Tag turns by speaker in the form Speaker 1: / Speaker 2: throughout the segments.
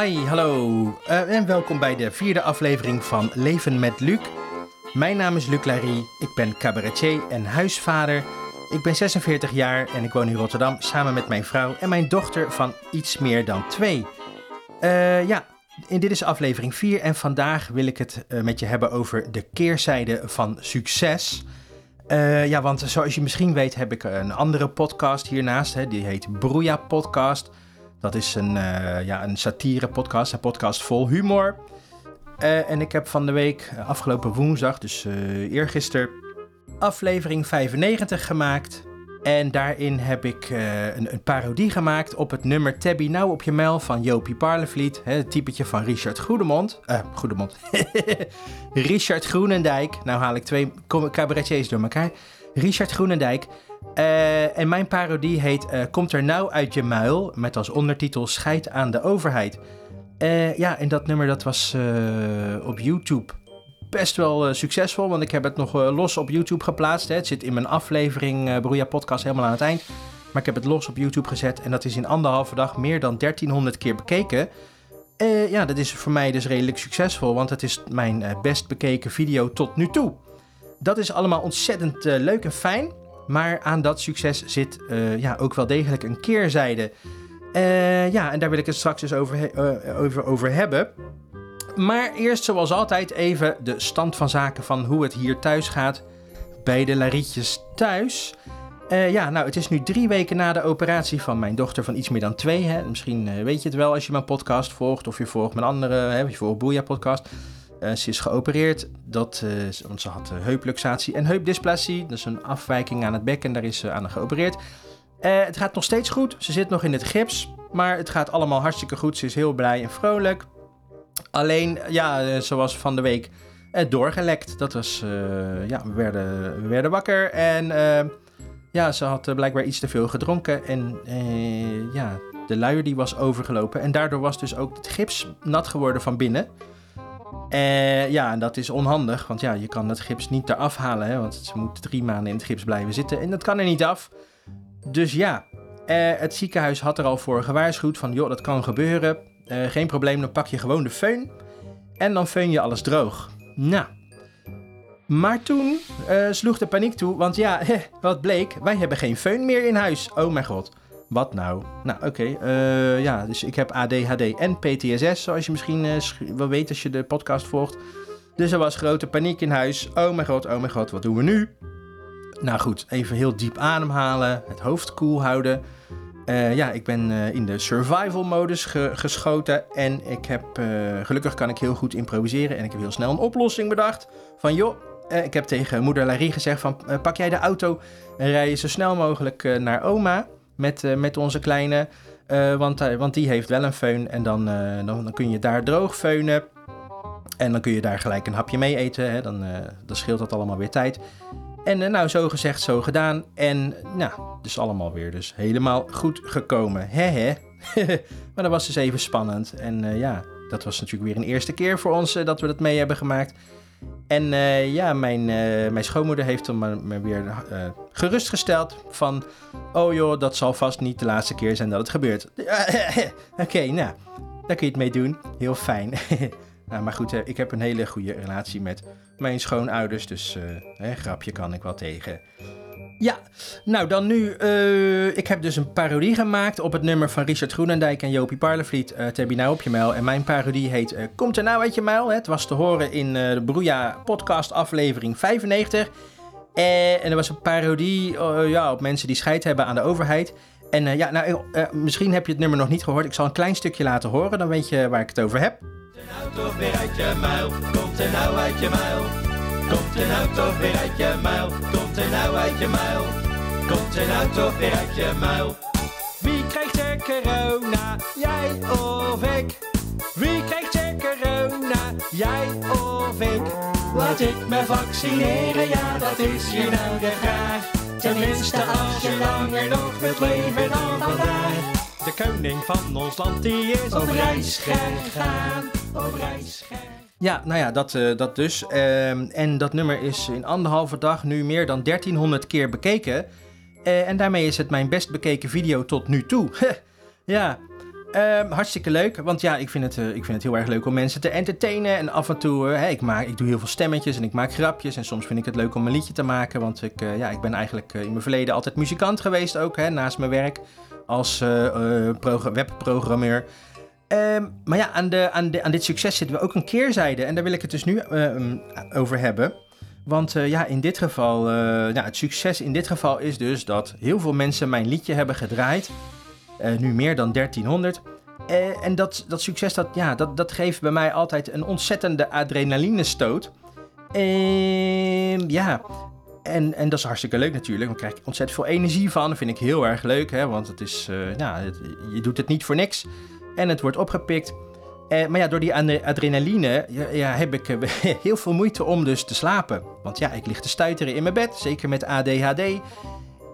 Speaker 1: Hi, hallo uh, en welkom bij de vierde aflevering van Leven met Luc. Mijn naam is Luc Larry, ik ben cabaretier en huisvader. Ik ben 46 jaar en ik woon in Rotterdam samen met mijn vrouw en mijn dochter van iets meer dan twee. Uh, ja, in dit is aflevering 4 en vandaag wil ik het uh, met je hebben over de keerzijde van succes. Ja, want zoals je misschien weet heb ik een andere podcast hiernaast. Hè, die heet Broeia Podcast. Dat is een, uh, ja, een satire podcast, een podcast vol humor. Uh, en ik heb van de week, afgelopen woensdag, dus eergisteren, aflevering 95 gemaakt. En daarin heb ik een, een, parodie gemaakt op het nummer Tabby Nou op je Mel van Jopie Parlevliet. Het typetje van Richard Goedemond. Uh, Goedemond. Richard Groenendijk. Nou haal ik twee cabaretiers door elkaar. Richard Groenendijk. Uh, en mijn parodie heet uh, Komt er nou uit je muil? Met als ondertitel Scheid aan de overheid. Uh, ja, en dat nummer dat was op YouTube best wel succesvol. Want ik heb het nog los op YouTube geplaatst. Hè. Het zit in mijn aflevering uh, Broeia Podcast helemaal aan het eind. Maar ik heb het los op YouTube gezet. En dat is in anderhalve dag meer dan 1300 keer bekeken. ja, dat is voor mij dus redelijk succesvol. Want het is mijn best bekeken video tot nu toe. Dat is allemaal ontzettend leuk en fijn. Maar aan dat succes zit uh, ja, ook wel degelijk een keerzijde. Uh, ja, en daar wil ik het straks dus over, uh, over, over hebben. Maar eerst, zoals altijd, even de stand van zaken van hoe het hier thuis gaat bij de Larietjes thuis. ja, nou, het is nu drie weken na de operatie van mijn dochter van iets meer dan twee. Hè. Misschien weet je het wel als je mijn podcast volgt of je volgt mijn andere, hè, je volgt Boeia podcast. Uh, ze is geopereerd, dat, uh, want ze had uh, heupluxatie en heupdysplasie. Is een afwijking aan het bek en daar is ze aan geopereerd. het gaat nog steeds goed, ze zit nog in het gips, maar het gaat allemaal hartstikke goed. Ze is heel blij en vrolijk. Alleen, ja, zoals van de week doorgelekt. Dat was, ja, we werden, we werden wakker en ja, ze had blijkbaar iets te veel gedronken. En ja, de luier die was overgelopen en daardoor was dus ook het gips nat geworden van binnen. Uh, ja, en dat is onhandig, want ja, je kan het gips niet eraf halen, hè, want ze moet drie maanden in het gips blijven zitten en dat kan er niet af. Dus ja, uh, het ziekenhuis had er al voor gewaarschuwd van, joh, dat kan gebeuren. Uh, geen probleem, dan pak je gewoon de föhn en dan föhn je alles droog. Nou, maar toen sloeg de paniek toe, want ja, wat bleek, wij hebben geen föhn meer in huis. Oh mijn god. Wat nou? Nou, oké. Uh, ja, dus ik heb ADHD en PTSS, zoals je misschien uh, wel weet als je de podcast volgt. Dus er was grote paniek in huis. Oh mijn god, oh mijn god, wat doen we nu? Nou goed, even heel diep ademhalen, het hoofd koel houden. Uh, ja, ik ben in de survival modus ge geschoten en ik heb, gelukkig kan ik heel goed improviseren en ik heb heel snel een oplossing bedacht. Van joh, ik heb tegen moeder Larry gezegd van pak jij de auto en rij je zo snel mogelijk naar oma met, uh, met onze kleine. Uh, want, uh, want die heeft wel een föhn en dan, dan, dan, kun je daar droog feunen. En dan kun je daar gelijk een hapje mee eten. Hè? Dan, dan scheelt dat allemaal weer tijd. En nou, zo gezegd, zo gedaan. En nou, dus allemaal weer dus helemaal goed gekomen. Hè. maar dat was dus even spannend. En ja, dat was natuurlijk weer een eerste keer voor ons dat we dat mee hebben gemaakt. En uh, ja, mijn, uh, mijn schoonmoeder heeft hem me weer gerustgesteld van... Oh joh, dat zal vast niet de laatste keer zijn dat het gebeurt. Oké, nou, daar kun je het mee doen. Heel fijn. nou, maar goed, ik heb een hele goede relatie met mijn schoonouders. Dus hè, grapje kan ik wel tegen. Ja, nou dan nu. Uh, ik heb dus een parodie gemaakt op het nummer van Richard Groenendijk en Jopie Parlevliet. Uh, Tabby nou op je muil. En mijn parodie heet uh, Komt er nou uit je muil? Het was te horen in de Broeia podcast aflevering 95. en er was een parodie ja, op mensen die scheid hebben aan de overheid. En ja, nou, misschien heb je het nummer nog niet gehoord. Ik zal een klein stukje laten horen, dan weet je waar ik het over heb. Komt er nou toch weer uit je muil? Komt er nou uit je muil? Komt er nou toch weer uit je muil? Komt er nou uit je muil? Komt er nou toch weer uit je muil? Wie krijgt er corona? Jij of ik? Wie krijgt er corona? Jij of ik? Laat ik me vaccineren, ja dat is je nou de vraag. Tenminste als je langer nog wilt leven dan vandaag. De koning van ons land is op reis gegaan, op reis gegaan. Ja, nou ja, dat, uh, dat dus. Uh, en dat nummer is in anderhalve dag nu meer dan 1300 keer bekeken. Uh, en daarmee is het mijn best bekeken video tot nu toe. ja, Ehm, hartstikke leuk, want ja, ik vind, het, eh, ik vind het heel erg leuk om mensen te entertainen. En af en toe, ik, maak, ik doe heel veel stemmetjes en ik maak grapjes. En soms vind ik het leuk om een liedje te maken, want ik, ja, ik ben eigenlijk in mijn verleden altijd muzikant geweest ook, hè, naast mijn werk als webprogrammeur. Um, maar ja, aan, de, aan, de, aan dit succes zitten we ook een keerzijde. En daar wil ik het dus nu um, over hebben. Want uh, ja, in dit geval, nou, het succes in dit geval is dus dat heel veel mensen mijn liedje hebben gedraaid. Uh, nu meer dan 1300. en dat, dat succes, dat, ja, dat, dat geeft bij mij altijd een ontzettende adrenalinestoot. Ehm, ja, en, en dat is hartstikke leuk natuurlijk. Dan krijg ik ontzettend veel energie van. Dat vind ik heel erg leuk, hè, want het is, je doet het niet voor niks en het wordt opgepikt. Eh, maar ja, door die adrenaline ja, heb ik eh, heel veel moeite om dus te slapen. Want ja, ik lig te stuiteren in mijn bed, zeker met ADHD.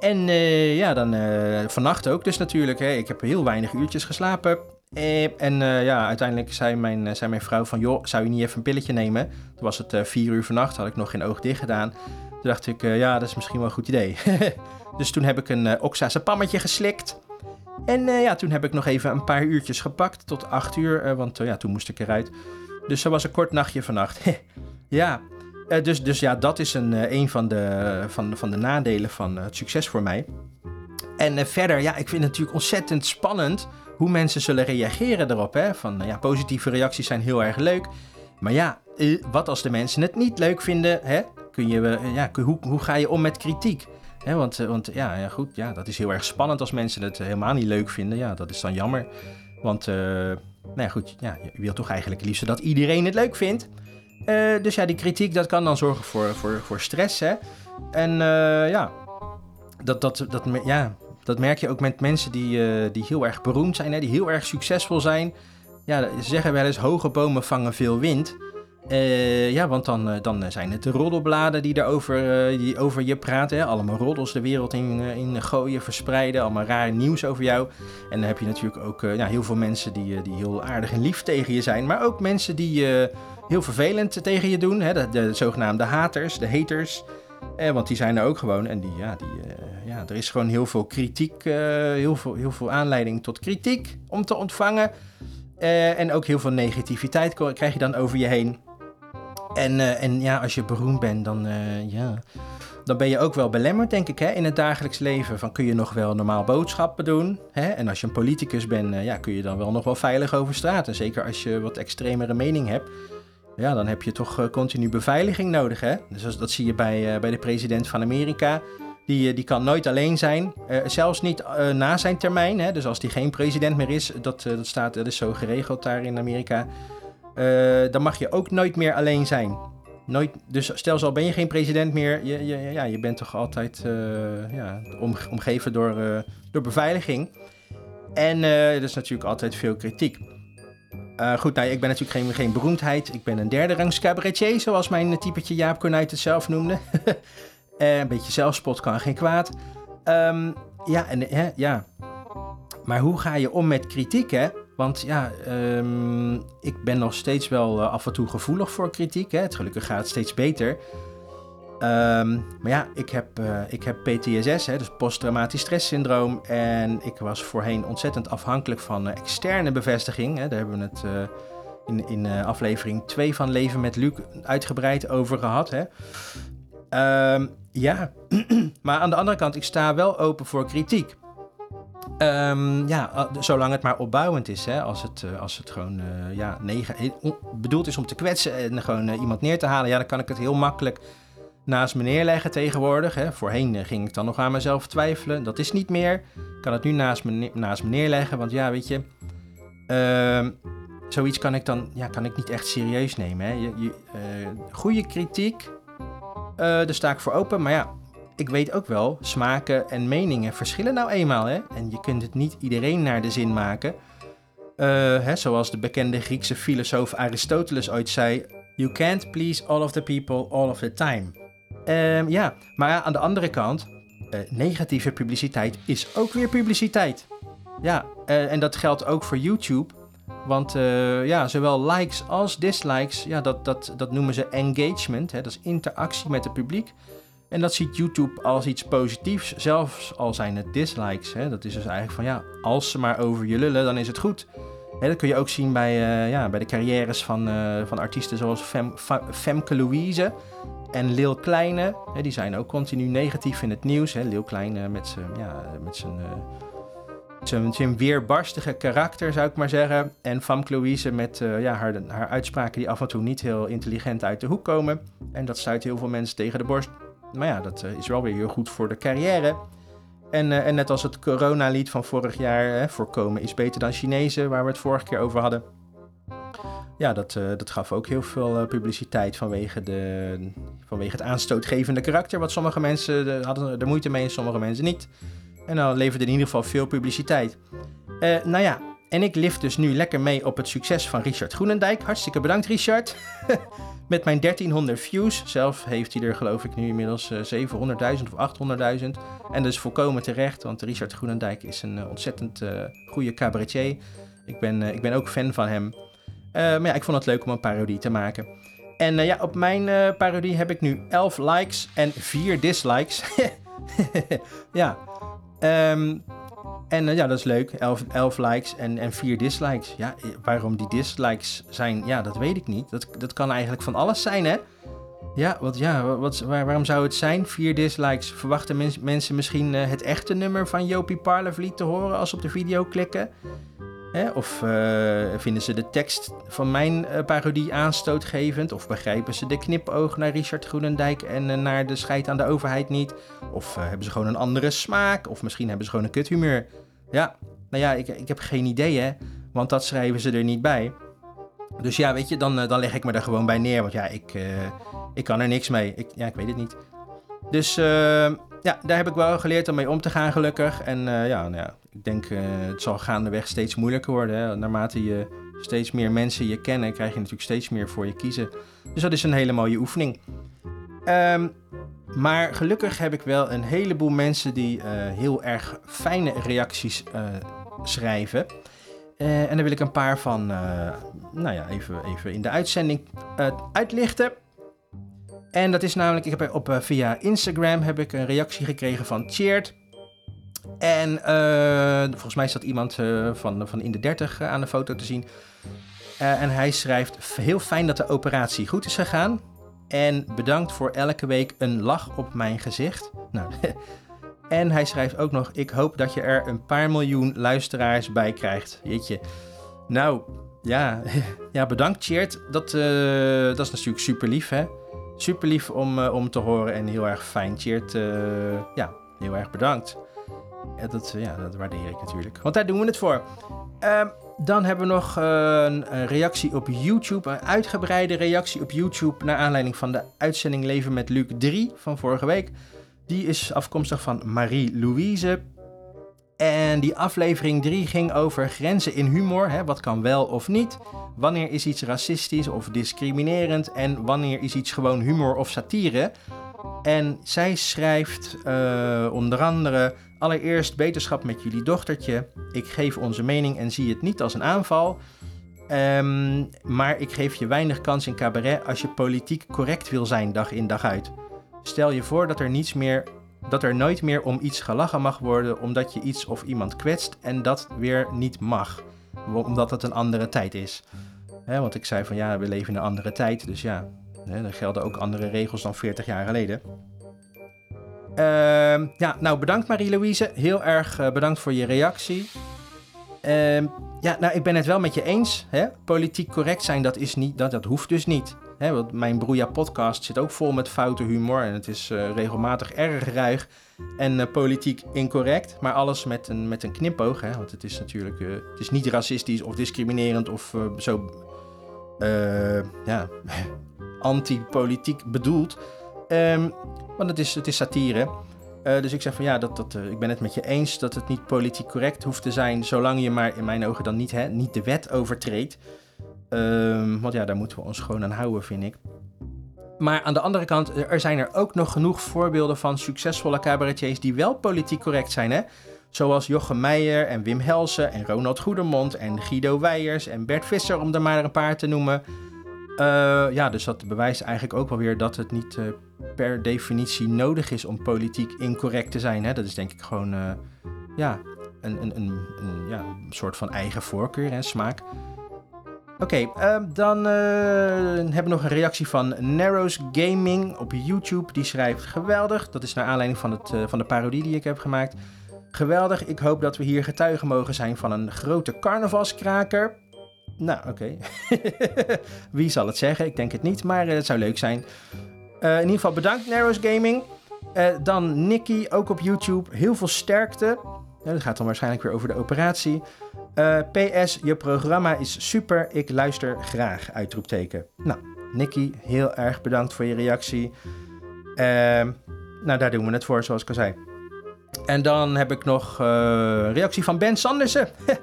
Speaker 1: En uh, ja, dan uh, vannacht ook dus natuurlijk. Hè. Ik heb heel weinig uurtjes geslapen. en ja, uiteindelijk zei mijn, mijn vrouw van... joh, zou je niet even een pilletje nemen? Toen was het vier uur vannacht, had ik nog geen oog dicht gedaan. Toen dacht ik, ja, dat is misschien wel een goed idee. dus toen heb ik een oxazepammetje geslikt... En uh, ja, toen heb ik nog even een paar uurtjes gepakt, tot acht uur, uh, want uh, ja, toen moest ik eruit. Dus zo was een kort nachtje vannacht. ja, dus, dus ja, dat is een, een van, de, van, van de nadelen van het succes voor mij. En verder, ja, ik vind het natuurlijk ontzettend spannend hoe mensen zullen reageren erop. Hè? Van, ja, positieve reacties zijn heel erg leuk. Maar ja, wat als de mensen het niet leuk vinden? Hè? Kun je, ja, hoe, hoe ga je om met kritiek? Want, eh, want ja, ja, goed, ja, dat is heel erg spannend als mensen het helemaal niet leuk vinden. Ja, dat is dan jammer. Want, uh, nou ja, goed, ja, je wilt toch eigenlijk liefst dat iedereen het leuk vindt. Dus ja, die kritiek, dat kan dan zorgen voor, voor, voor stress, hè. En ja, dat, dat, dat, ja, dat merk je ook met mensen die, die heel erg beroemd zijn, hè, die heel erg succesvol zijn. Ja, ze zeggen wel eens, hoge bomen vangen veel wind. Uh, ja, want dan, uh, dan zijn het de roddelbladen die, erover, uh, die over je praten. Allemaal roddels de wereld in, in gooien, verspreiden. Allemaal raar nieuws over jou. En dan heb je natuurlijk ook ja, heel veel mensen die, die heel aardig en lief tegen je zijn. Maar ook mensen die heel vervelend tegen je doen. Hè? De, de zogenaamde haters, de haters. want die zijn er ook gewoon. En die, ja, die, ja, er is gewoon heel veel kritiek. heel, veel, heel veel aanleiding tot kritiek om te ontvangen. en ook heel veel negativiteit krijg je dan over je heen. En, uh, en ja, als je beroemd bent, dan, uh, ja, dan ben je ook wel belemmerd, denk ik, hè, in het dagelijks leven. Van kun je nog wel normaal boodschappen doen? Hè? En als je een politicus bent, uh, ja, kun je dan wel nog wel veilig over straat. En zeker als je wat extremere mening hebt, ja, dan heb je toch continu beveiliging nodig. Hè? Dus dat zie je bij, bij de president van Amerika. Die, die kan nooit alleen zijn, zelfs niet na zijn termijn. Hè? Dus als die geen president meer is, dat, dat, staat, dat is zo geregeld daar in Amerika. Uh, dan mag je ook nooit meer alleen zijn. Nooit, dus stel zo, ben je geen president meer, je, je, ja, je bent toch altijd uh, ja, om, omgeven door, uh, door beveiliging. En er is natuurlijk altijd veel kritiek. goed, nou, ik ben natuurlijk geen, geen beroemdheid. Ik ben een derde rangs cabaretier, zoals mijn typetje Jaap Kornuit het zelf noemde. een beetje zelfspot kan geen kwaad. Um, ja, en, ja. Maar hoe ga je om met kritiek, hè? Want ja, um, ik ben nog steeds wel uh, af en toe gevoelig voor kritiek. Hè. Het gelukkig gaat steeds beter. Um, maar ja, ik heb, uh, ik heb PTSS, hè, dus posttraumatisch stresssyndroom. En ik was voorheen ontzettend afhankelijk van uh, externe bevestiging. Hè. Daar hebben we het in, in aflevering 2 van Leven met Luc uitgebreid over gehad. Hè. Um, ja, maar aan de andere kant, ik sta wel open voor kritiek. Um, ja, zolang het maar opbouwend is. Hè? Als, het, eh, als het gewoon uh, ja, negen, bedoeld is om te kwetsen en gewoon iemand neer te halen, ja, dan kan ik het heel makkelijk naast me neerleggen tegenwoordig. Hè? Voorheen ging ik dan nog aan mezelf twijfelen. Dat is niet meer. Ik kan het nu naast me, naast me neerleggen. Want ja, weet je, uh, zoiets kan ik dan ja, kan ik niet echt serieus nemen. Hè? Je, goede kritiek, daar sta ik voor open. Maar ja, ik weet ook wel, smaken en meningen verschillen nou eenmaal. Hè? En je kunt het niet iedereen naar de zin maken. Uh, hè, zoals de bekende Griekse filosoof Aristoteles ooit zei: You can't please all of the people all of the time. Uh, ja, maar aan de andere kant, uh, negatieve publiciteit is ook weer publiciteit. Ja, uh, en dat geldt ook voor YouTube. Want ja, zowel likes als dislikes, ja, dat, dat, dat noemen ze engagement. Hè, dat is interactie met het publiek. En dat ziet YouTube als iets positiefs, zelfs al zijn het dislikes. Hè. Dat is dus eigenlijk van ja, als ze maar over je lullen, dan is het goed. Hè, dat kun je ook zien bij, uh, ja, bij de carrières van, uh, van artiesten zoals Fem, Femke Louise en Lil Kleine. Hè, die zijn ook continu negatief in het nieuws. Hè. Lil Kleine met zijn ja, met zijn zijn weerbarstige karakter, zou ik maar zeggen. En Famke Louise met ja, haar, haar uitspraken die af en toe niet heel intelligent uit de hoek komen. En dat stuit heel veel mensen tegen de borst. Maar ja, dat uh, is wel weer heel goed voor de carrière. En, uh, en net als het coronalied van vorig jaar, hè, voorkomen is beter dan Chinezen, waar we het vorige keer over hadden. Ja, dat, dat gaf ook heel veel publiciteit vanwege, de, vanwege het aanstootgevende karakter. Wat sommige mensen hadden er moeite mee en sommige mensen niet. En dan leverde in ieder geval veel publiciteit. Nou ja, en ik lift dus nu lekker mee op het succes van Richard Groenendijk. Hartstikke bedankt, Richard. Met mijn 1300 views. Zelf heeft hij er, geloof ik, nu inmiddels uh, 700.000 of 800.000. En dat is volkomen terecht, want Richard Groenendijk is een uh, ontzettend uh, goede cabaretier. Ik ben, ik ben ook fan van hem. maar ja, ik vond het leuk om een parodie te maken. En ja, op mijn parodie heb ik nu 11 likes en 4 dislikes. ja, Um, en uh, ja, dat is leuk. 11, 11 likes en, en 4 dislikes. Ja, waarom die dislikes zijn, ja, dat weet ik niet. Dat, dat kan eigenlijk van alles zijn, hè? Ja, wat, ja wat, waar, waarom zou het zijn? 4 dislikes. Verwachten mens, mensen misschien uh, het echte nummer van Jopie Parlevliet te horen als ze op de video klikken? Of uh, vinden ze de tekst van mijn uh, parodie aanstootgevend? Of begrijpen ze de knipoog naar Richard Groenendijk en uh, naar de scheid aan de overheid niet? Of hebben ze gewoon een andere smaak? Of misschien hebben ze gewoon een kuthumeur? Ja, nou ja, ik, ik heb geen idee hè, want dat schrijven ze er niet bij. Dus ja, weet je, dan, dan leg ik me er gewoon bij neer, want ja, ik, ik kan er niks mee. Ik, ja, ik weet het niet. Dus ja, daar heb ik wel geleerd om mee om te gaan, gelukkig. En ja, nou ja, ik denk uh, het zal gaandeweg steeds moeilijker worden. Hè? Naarmate je steeds meer mensen je kennen, krijg je natuurlijk steeds meer voor je kiezen. Dus dat is een hele mooie oefening. Um, maar gelukkig heb ik wel een heleboel mensen die uh, heel erg fijne reacties schrijven. en daar wil ik een paar van nou ja, even, even in de uitzending uitlichten. En dat is namelijk, ik heb op, via Instagram heb ik een reactie gekregen van Cheert. En uh, volgens mij staat iemand uh, van, van in de 30 uh, aan de foto te zien. en hij schrijft: Heel fijn dat de operatie goed is gegaan. En bedankt voor elke week een lach op mijn gezicht. Nou, en hij schrijft ook nog: Ik hoop dat je er een paar miljoen luisteraars bij krijgt. Jeetje. Nou, ja, ja bedankt, Cheert. Dat, dat is natuurlijk super lief, hè? Super lief om, om te horen en heel erg fijn. Cheert, ja, heel erg bedankt. Ja, dat, ja, dat waardeer ik natuurlijk. Want daar doen we het voor. Uh, dan hebben we nog uh, een reactie op YouTube. Een uitgebreide reactie op YouTube. Naar aanleiding van de uitzending Leven met Luc 3 van vorige week. Die is afkomstig van Marie-Louise. En die aflevering 3 ging over grenzen in humor. Hè, wat kan wel of niet? Wanneer is iets racistisch of discriminerend? En wanneer is iets gewoon humor of satire? En zij schrijft uh, onder andere Allereerst beterschap met jullie dochtertje. Ik geef onze mening en zie het niet als een aanval. Um, maar ik geef je weinig kans in cabaret als je politiek correct wil zijn dag in dag uit. Stel je voor dat er, niets meer, dat er nooit meer om iets gelachen mag worden omdat je iets of iemand kwetst en dat weer niet mag. Omdat het een andere tijd is. Want ik zei van ja, we leven in een andere tijd, dus ja, he, er gelden ook andere regels dan 40 jaar geleden. Uh, ja, nou bedankt Marie-Louise. Heel erg uh, bedankt voor je reactie. Uh, ja, nou ik ben het wel met je eens. Hè? Politiek correct zijn, dat, is niet, dat, dat hoeft dus niet. Hè? Want mijn Broeia podcast zit ook vol met foute humor. En het is uh, regelmatig erg ruig en eh, politiek incorrect. Maar alles met een, met een knipoog. Hè? Want het is natuurlijk het is niet racistisch of discriminerend of zo ja, anti-politiek bedoeld. Um, want het is, het is satire. Dus ik zeg van ja, dat, dat, ik ben het met je eens dat het niet politiek correct hoeft te zijn, zolang je maar in mijn ogen dan niet, hè, niet de wet overtreedt. Um, want ja, daar moeten we ons gewoon aan houden, vind ik. Maar aan de andere kant, er zijn er ook nog genoeg voorbeelden van succesvolle cabaretiers die wel politiek correct zijn, hè? Zoals Jochem Meijer en Wim Helsen en Ronald Goedermond en Guido Weijers en Bert Visser, om er maar een paar te noemen. ja, dus dat bewijst eigenlijk ook wel weer dat het niet per definitie nodig is om politiek incorrect te zijn. Hè? Dat is denk ik gewoon ja, een, een, een, een soort van eigen voorkeur en smaak. Oké, ehm, dan uh, hebben we nog een reactie van Narrows Gaming op YouTube. Die schrijft geweldig. Dat is naar aanleiding van, het, uh, van de parodie die ik heb gemaakt. Geweldig. Ik hoop dat we hier getuigen mogen zijn van een grote carnavalskraker. Nou, oké. Wie zal het zeggen? Ik denk het niet, maar uh, het zou leuk zijn. in ieder geval bedankt Narrows Gaming. dan Nicky, ook op YouTube. Heel veel sterkte. Ja, dat gaat dan waarschijnlijk weer over de operatie. Eh, PS, je programma is super. Ik luister graag. Uitroepteken. Nou, Nicky, heel erg bedankt voor je reactie. Uh, nou, daar doen we het voor, zoals ik al zei. En dan heb ik nog uh, reactie van Ben Sandersen.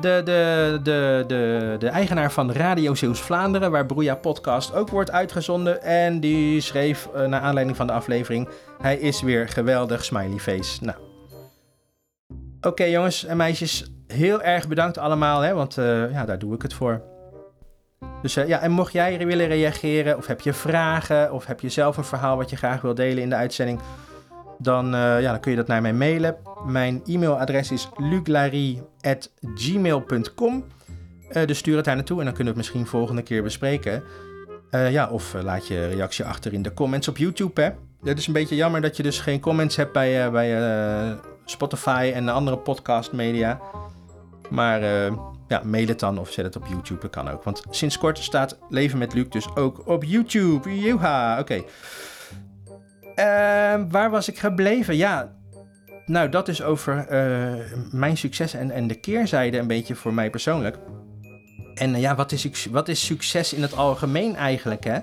Speaker 1: De, de, de, de, de eigenaar van Radio Zeeuws Vlaanderen, waar Broeia Podcast ook wordt uitgezonden. En die schreef uh, naar aanleiding van de aflevering: Hij is weer geweldig, smiley face. Nou, Oké jongens en meisjes, heel erg bedankt allemaal, hè, want uh, ja, daar doe ik het voor. Dus uh, ja, en mocht jij willen reageren, of heb je vragen, of heb je zelf een verhaal wat je graag wil delen in de uitzending, dan, uh, ja, dan kun je dat naar mij mailen. Mijn e-mailadres is luclarie.gmail.com. dus stuur het daar naartoe en dan kunnen we het misschien volgende keer bespreken. ja, of laat je reactie achter in de comments op YouTube, hè. Het is een beetje jammer dat je dus geen comments hebt bij, bij Spotify en andere podcastmedia. Maar uh, ja, mail het dan of zet het op YouTube, dat kan ook. Want sinds kort staat Leven met Luc dus ook op YouTube. Joeha, oké. Uh, waar was ik gebleven? Ja, nou dat is over uh, mijn succes en, en de keerzijde een beetje voor mij persoonlijk. En uh, ja, wat is, wat is succes in het algemeen eigenlijk, hè?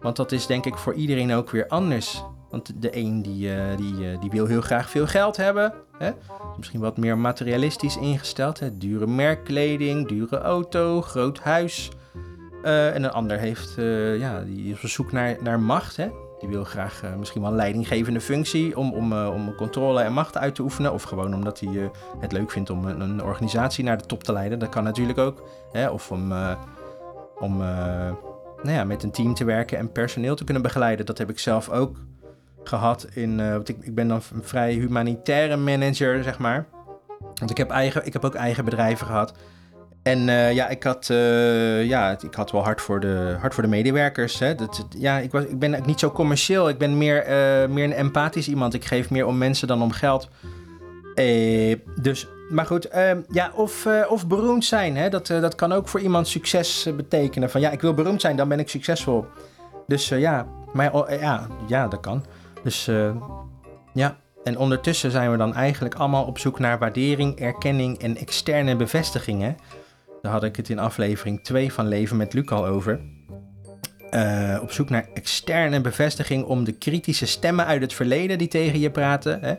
Speaker 1: Want dat is denk ik voor iedereen ook weer anders. Want de een die, uh, die, uh, die wil heel graag veel geld hebben. Hè? Misschien wat meer materialistisch ingesteld. Hè? Dure merkkleding, dure auto, groot huis. Uh, en een ander heeft, ja, die is op zoek naar, naar macht. Hè? Die wil graag misschien wel een leidinggevende functie om, om, om controle en macht uit te oefenen. Of gewoon omdat hij het leuk vindt om een, een, organisatie naar de top te leiden. Dat kan natuurlijk ook. Hè? Of om, om nou ja, met een team te werken en personeel te kunnen begeleiden. Dat heb ik zelf ook gehad in. Uh, ik, ik ben dan een vrij humanitaire manager, zeg maar. Want ik heb, eigen, ik heb ook eigen bedrijven gehad. En uh, ja, ik had, uh, ja, ik had wel hard voor de, hard voor de medewerkers. Hè. Dat, ja, ik, was, ik ben niet zo commercieel. Ik ben meer, meer een empathisch iemand. Ik geef meer om mensen dan om geld. dus, maar goed, ehm, ja, of, of beroemd zijn. Hè. Dat, dat kan ook voor iemand succes betekenen. Van ja, ik wil beroemd zijn, dan ben ik succesvol. Dus ja, maar oh, ja, ja, dat kan. Dus uh, ja, en ondertussen zijn we dan eigenlijk allemaal op zoek naar waardering, erkenning en externe bevestigingen. Daar had ik het in aflevering 2 van Leven met Luc al over. Uh, op zoek naar externe bevestiging om de kritische stemmen uit het verleden die tegen je praten. Hè?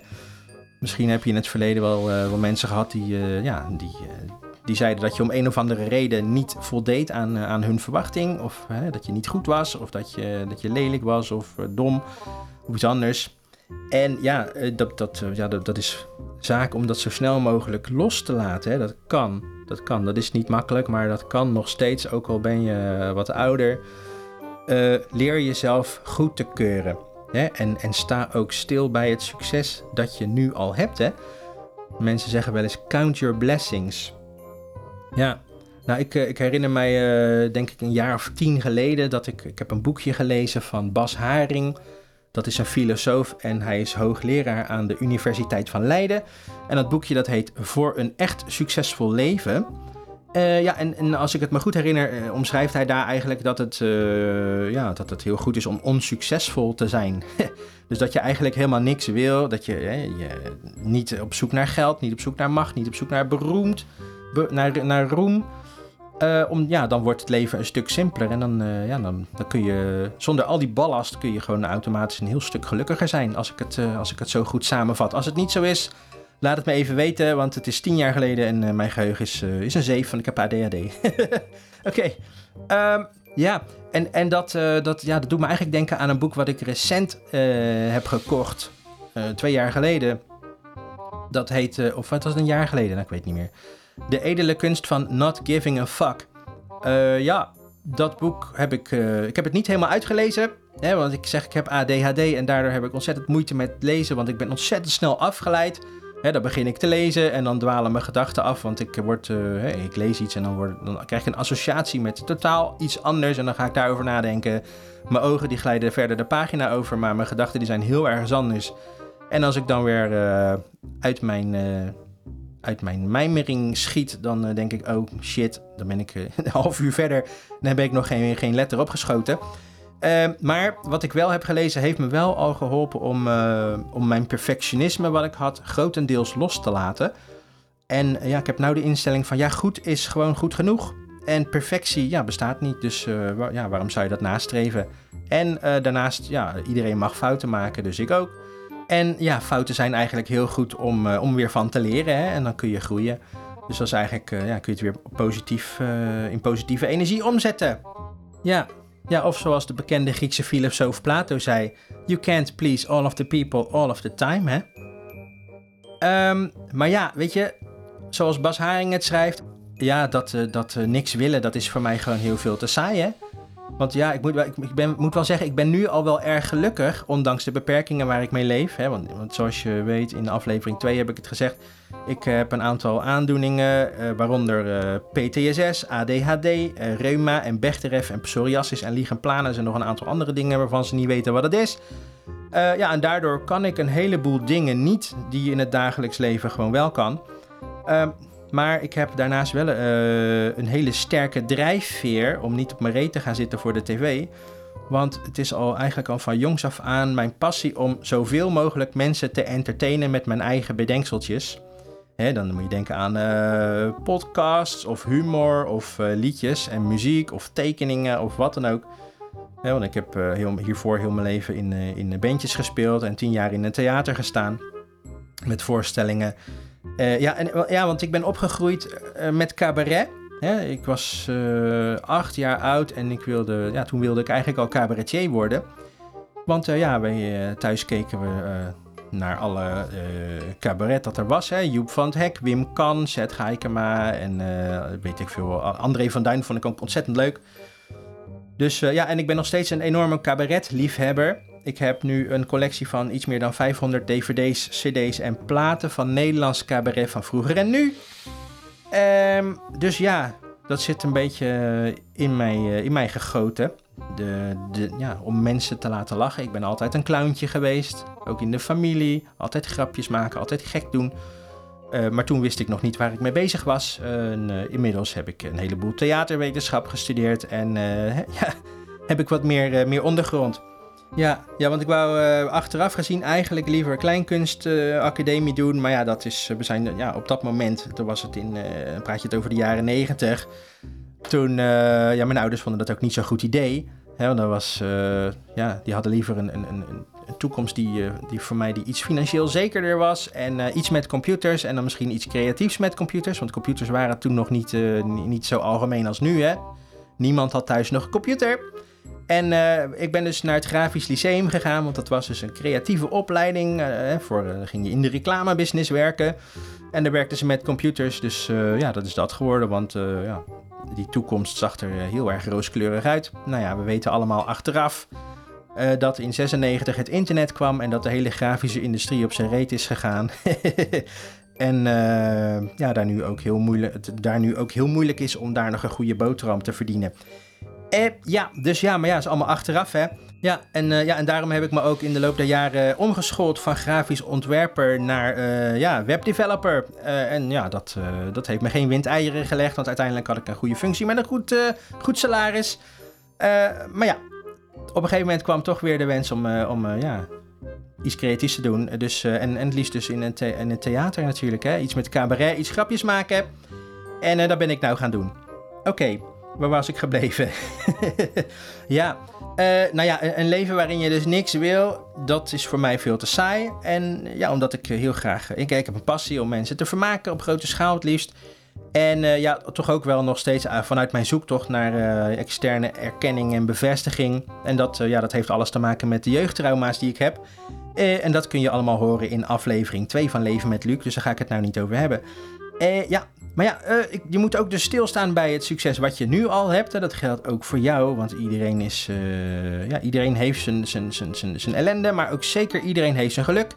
Speaker 1: Misschien heb je in het verleden wel, uh, wel mensen gehad die, ja, die, die zeiden dat je om een of andere reden niet voldeed aan, aan hun verwachting. Of dat je niet goed was, of dat je, dat je lelijk was of dom of iets anders. En ja, eh, dat, dat, eh, ja dat, dat is zaak om dat zo snel mogelijk los te laten. Hè. Dat kan, dat kan. Dat is niet makkelijk, maar dat kan nog steeds, ook al ben je eh, wat ouder. Leer jezelf goed te keuren. Hè? En, en sta ook stil bij het succes dat je nu al hebt. Hè? Mensen zeggen wel eens count your blessings. Ja, nou ik, ik herinner mij denk ik een jaar of tien geleden dat ik, ik heb een boekje gelezen van Bas Haring... Dat is een filosoof en hij is hoogleraar aan de Universiteit van Leiden. En dat boekje dat heet Voor een echt succesvol leven. Uh, ja, en, en, als ik het me goed herinner, uh, omschrijft hij daar eigenlijk dat het, uh, ja, dat het heel goed is om onsuccesvol te zijn. dus dat je eigenlijk helemaal niks wil, dat je, je, niet op zoek naar geld, niet op zoek naar macht, niet op zoek naar beroemd, be, naar, naar roem. Uh, om, ja, dan wordt het leven een stuk simpeler. En dan, uh, ja, dan, dan kun je zonder al die ballast kun je gewoon automatisch een heel stuk gelukkiger zijn. Als ik het, uh, als ik het zo goed samenvat. Als het niet zo is, laat het me even weten. Want het is tien jaar geleden en mijn geheugen is, is een zeef. Want ik heb ADHD. Oké. Um, ja, en, en dat, dat, ja, dat doet me eigenlijk denken aan een boek wat ik recent heb gekocht. twee jaar geleden. Dat heet, of wat was het een jaar geleden? Nou, ik weet niet meer. De edele kunst van not giving a fuck. Uh, ja, dat boek heb ik, ik heb het niet helemaal uitgelezen. Hè, want ik zeg, ik heb ADHD en daardoor heb ik ontzettend moeite met lezen. Want ik ben ontzettend snel afgeleid. Hè, dan begin ik te lezen en dan dwalen mijn gedachten af. Want ik, word, uh, ik lees iets en dan, word, dan krijg ik een associatie met totaal iets anders. En dan ga ik daarover nadenken. Mijn ogen die glijden verder de pagina over, maar mijn gedachten die zijn heel erg anders. En als ik dan weer uit mijn... Uit mijn mijmering schiet, dan denk ik, oh shit, dan ben ik een half uur verder. Dan heb ik nog geen, geen letter opgeschoten. Ehm, maar wat ik wel heb gelezen heeft me wel al geholpen om, eh, om mijn perfectionisme wat ik had grotendeels los te laten. En ja, ik heb nou de instelling van ja, goed is gewoon goed genoeg. En perfectie ja, bestaat niet, dus ja, waarom zou je dat nastreven? En eh, daarnaast, ja, iedereen mag fouten maken, dus ik ook. En ja, fouten zijn eigenlijk heel goed om, om weer van te leren hè? en dan kun je groeien. Dus dat is eigenlijk, ja, kun je het weer positief, in positieve energie omzetten. Ja, ja, of zoals de bekende Griekse filosoof Plato zei: You can't please all of the people all of the time, hè? Ehm, maar ja, weet je, zoals Bas Haring het schrijft, ja, dat, dat niks willen, dat is voor mij gewoon heel veel te saai, hè? Want ja, ik moet, ik, ben, moet wel zeggen, ik ben nu al wel erg gelukkig, ondanks de beperkingen waar ik mee leef. Hè? Want, want zoals je weet, in aflevering 2 heb ik het gezegd. Ik heb een aantal aandoeningen, uh, waaronder uh, PTSS, ADHD, uh, reuma en Bechterew en psoriasis en ligenplanis en nog een aantal andere dingen waarvan ze niet weten wat het is. ja, en daardoor kan ik een heleboel dingen niet die je in het dagelijks leven gewoon wel kan. Ehm, maar ik heb daarnaast wel uh, een hele sterke drijfveer om niet op mijn reet te gaan zitten voor de tv. Want het is al eigenlijk al van jongs af aan mijn passie om zoveel mogelijk mensen te entertainen met mijn eigen bedenkseltjes. Dan moet je denken aan uh, podcasts of humor of uh, liedjes en muziek of tekeningen of wat dan ook. Want ik heb heel, hiervoor heel mijn leven in, in bandjes gespeeld en tien jaar in een theater gestaan met voorstellingen. Uh, ja, en, ja, want ik ben opgegroeid uh, met cabaret. Ik was uh, acht jaar oud en ik wilde, ja, toen wilde ik eigenlijk al cabaretier worden. Want ja, wij, thuis keken we naar alle cabaret dat er was. Hè? Joep van het Hek, Wim Kan, Zet Gaikema en weet ik veel. André van Duin vond ik ook ontzettend leuk. Dus ja, en ik ben nog steeds een enorme cabaret-liefhebber. Ik heb nu een collectie van iets meer dan 500 dvd's, cd's en platen van Nederlands cabaret van vroeger en nu. Um, dus ja, dat zit een beetje in mij, uh, in mij gegoten. De, de, ja, om mensen te laten lachen. Ik ben altijd een clowntje geweest. Ook in de familie. Altijd grapjes maken, altijd gek doen. Uh, maar toen wist ik nog niet waar ik mee bezig was. Inmiddels heb ik een heleboel theaterwetenschap gestudeerd. En ja, heb ik wat meer, meer ondergrond. Ja, ja, want ik wou uh, achteraf gezien eigenlijk liever kleinkunstacademie uh, doen. Maar ja, dat is, we zijn ja, op dat moment, toen was het in, uh, praat je het over de jaren negentig. Toen, ja, mijn ouders vonden dat ook niet zo'n goed idee. Hè, want dat was, ja, die hadden liever een, een, een, een toekomst die, die voor mij die iets financieel zekerder was. En iets met computers en dan misschien iets creatiefs met computers. Want computers waren toen nog niet, niet zo algemeen als nu, hè. Niemand had thuis nog een computer. En uh, ik ben dus naar het Grafisch Lyceum gegaan, want dat was dus een creatieve opleiding. Uh, voor, uh, ging je in de reclamebusiness werken. En daar werkten ze met computers, dus ja, dat is dat geworden. Want ja, die toekomst zag er heel erg rooskleurig uit. Nou ja, we weten allemaal achteraf dat in 96 het internet kwam en dat de hele grafische industrie op zijn reet is gegaan. En ja, daar nu, ook heel moeilijk, daar nu ook heel moeilijk is om daar nog een goede boterham te verdienen. Eh, ja, dus ja, maar ja, is allemaal achteraf, hè. Ja en, uh, ja, en daarom heb ik me ook in de loop der jaren omgeschoold van grafisch ontwerper naar uh, ja, webdeveloper. Uh, en ja, dat, dat heeft me geen windeieren gelegd, want uiteindelijk had ik een goede functie met een goed, goed salaris. maar ja, op een gegeven moment kwam toch weer de wens om, om ja, iets creatiefs te doen. Dus, en, en het liefst dus in een, in een theater natuurlijk, hè. Iets met cabaret, iets grapjes maken. En dat ben ik nou gaan doen. Oké, Waar was ik gebleven? ja, uh, nou ja, een leven waarin je dus niks wil, dat is voor mij veel te saai. En ja, omdat ik heel graag, ik, heb een passie om mensen te vermaken op grote schaal het liefst. En uh, ja, toch ook wel nog steeds uh, vanuit mijn zoektocht naar externe erkenning en bevestiging. En dat, ja, dat heeft alles te maken met de jeugdtrauma's die ik heb. en dat kun je allemaal horen in aflevering 2 van Leven met Luc, dus daar ga ik het nou niet over hebben. ja, Maar ja, uh, je moet ook dus stilstaan bij het succes wat je nu al hebt. Hè. Dat geldt ook voor jou, want iedereen, is, uh, ja, iedereen heeft zijn, zijn, zijn, zijn, zijn ellende, maar ook zeker iedereen heeft zijn geluk.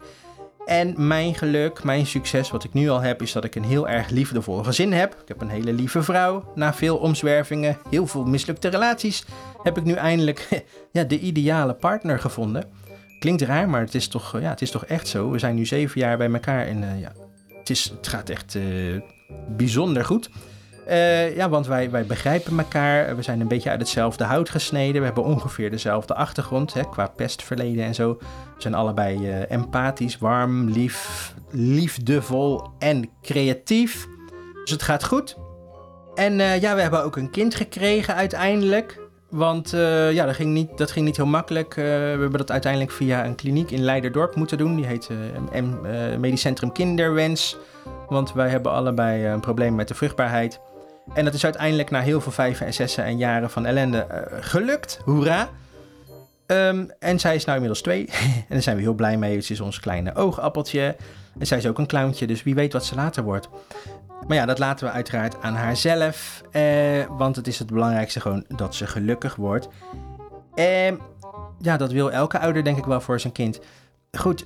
Speaker 1: En mijn geluk, mijn succes, wat ik nu al heb, is dat ik een heel erg liefdevol gezin heb. Ik heb een hele lieve vrouw. Na veel omzwervingen, heel veel mislukte relaties, heb ik nu eindelijk ja, de ideale partner gevonden. Klinkt raar, maar het is toch, ja, het is toch echt zo. We zijn nu zeven jaar bij elkaar en uh, ja, het, is, het gaat echt bijzonder goed. Uh, ja, want wij, wij begrijpen elkaar. We zijn een beetje uit hetzelfde hout gesneden. We hebben ongeveer dezelfde achtergrond hè, qua pestverleden en zo. We zijn allebei uh, empathisch, warm, lief, liefdevol en creatief. Dus het gaat goed. En uh, ja, we hebben ook een kind gekregen uiteindelijk. Want ja, dat ging, niet, dat ging niet heel makkelijk. we hebben dat uiteindelijk via een kliniek in Leiderdorp moeten doen. Die heet Medisch Centrum Kinderwens. Want wij hebben allebei een probleem met de vruchtbaarheid. En dat is uiteindelijk na heel veel vijven en zessen en jaren van ellende uh, gelukt. Hoera! Um, en zij is nou inmiddels twee. en daar zijn we heel blij mee. Het is ons kleine oogappeltje. En zij is ook een clowntje, dus wie weet wat ze later wordt. Maar ja, dat laten we uiteraard aan haarzelf. Eh, want het is het belangrijkste gewoon dat ze gelukkig wordt. En ehm, ja, dat wil elke ouder denk ik wel voor zijn kind. Goed,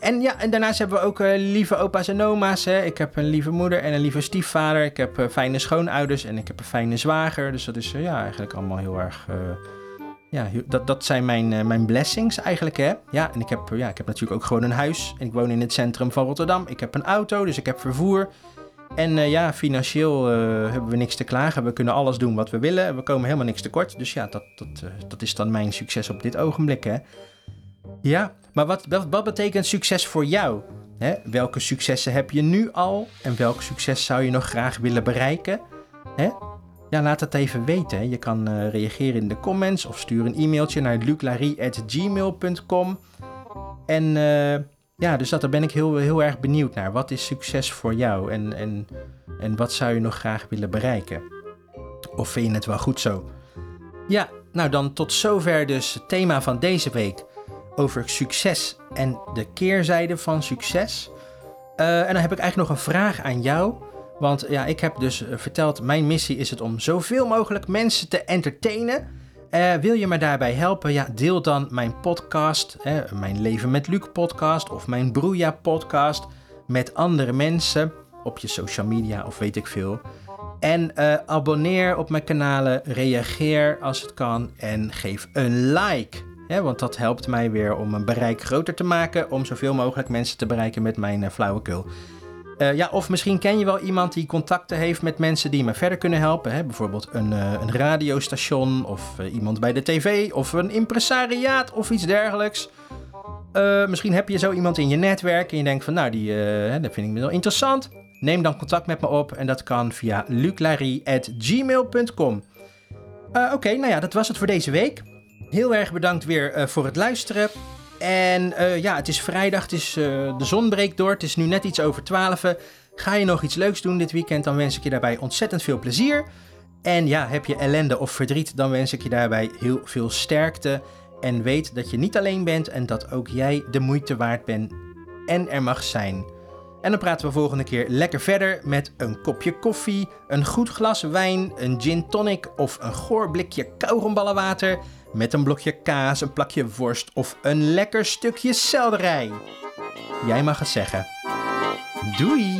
Speaker 1: en ja, en daarnaast hebben we ook uh, lieve opa's en oma's. Hè. Ik heb een lieve moeder en een lieve stiefvader. Ik heb uh, fijne schoonouders en ik heb een fijne zwager. Dus dat is uh, ja, eigenlijk allemaal heel erg. ja, dat, dat zijn mijn, mijn blessings eigenlijk. Hè. Ja, en ik heb, ja, ik heb natuurlijk ook gewoon een huis. En ik woon in het centrum van Rotterdam. Ik heb een auto, dus ik heb vervoer. En ja, financieel hebben we niks te klagen. We kunnen alles doen wat we willen. We komen helemaal niks tekort. Dus ja, dat, dat, dat is dan mijn succes op dit ogenblik. Hè. Ja, maar wat, wat betekent succes voor jou? Welke successen heb je nu al en welk succes zou je nog graag willen bereiken? Ja, laat het even weten. Je kan uh, reageren in de comments of stuur een e-mailtje naar luclarie.gmail.com. En uh, ja, dus dat, daar ben ik heel, heel erg benieuwd naar. Wat is succes voor jou en, en, en wat zou je nog graag willen bereiken? Of vind je het wel goed zo? Ja, nou dan tot zover dus het thema van deze week over succes en de keerzijde van succes. Uh, en dan heb ik eigenlijk nog een vraag aan jou. Want ja, ik heb dus uh, verteld, mijn missie is het om zoveel mogelijk mensen te entertainen. Uh, wil je me daarbij helpen? Ja, deel dan mijn podcast, mijn Leven met Luc podcast of mijn Broeia podcast met andere mensen op je social media of weet ik veel. En abonneer op mijn kanalen, reageer als het kan en geef een like want dat helpt mij weer om mijn bereik groter te maken. Om zoveel mogelijk mensen te bereiken met mijn uh, flauwekul. Uh, ja, of misschien ken je wel iemand die contacten heeft met mensen die me verder kunnen helpen. Hè? Bijvoorbeeld een, uh, een radiostation of iemand bij de tv of een impresariaat of iets dergelijks. misschien heb je zo iemand in je netwerk en je denkt van nou, die, dat vind ik wel interessant. Neem dan contact met me op en dat kan via luclarie.gmail.com. Oké, nou ja, dat was het voor deze week. Heel erg bedankt weer uh, voor het luisteren. En uh, ja, het is vrijdag, het is, uh, de zon breekt door. Het is nu net iets over 12. Ga je nog iets leuks doen dit weekend, dan wens ik je daarbij ontzettend veel plezier. En ja, heb je ellende of verdriet, dan wens ik je daarbij heel veel sterkte. En weet dat je niet alleen bent en dat ook jij de moeite waard bent en er mag zijn. En dan praten we volgende keer lekker verder met een kopje koffie, een goed glas wijn, een gin tonic of een goor blikje kauwgomballenwater met een blokje kaas, een plakje worst of een lekker stukje selderij. Jij mag het zeggen. Doei!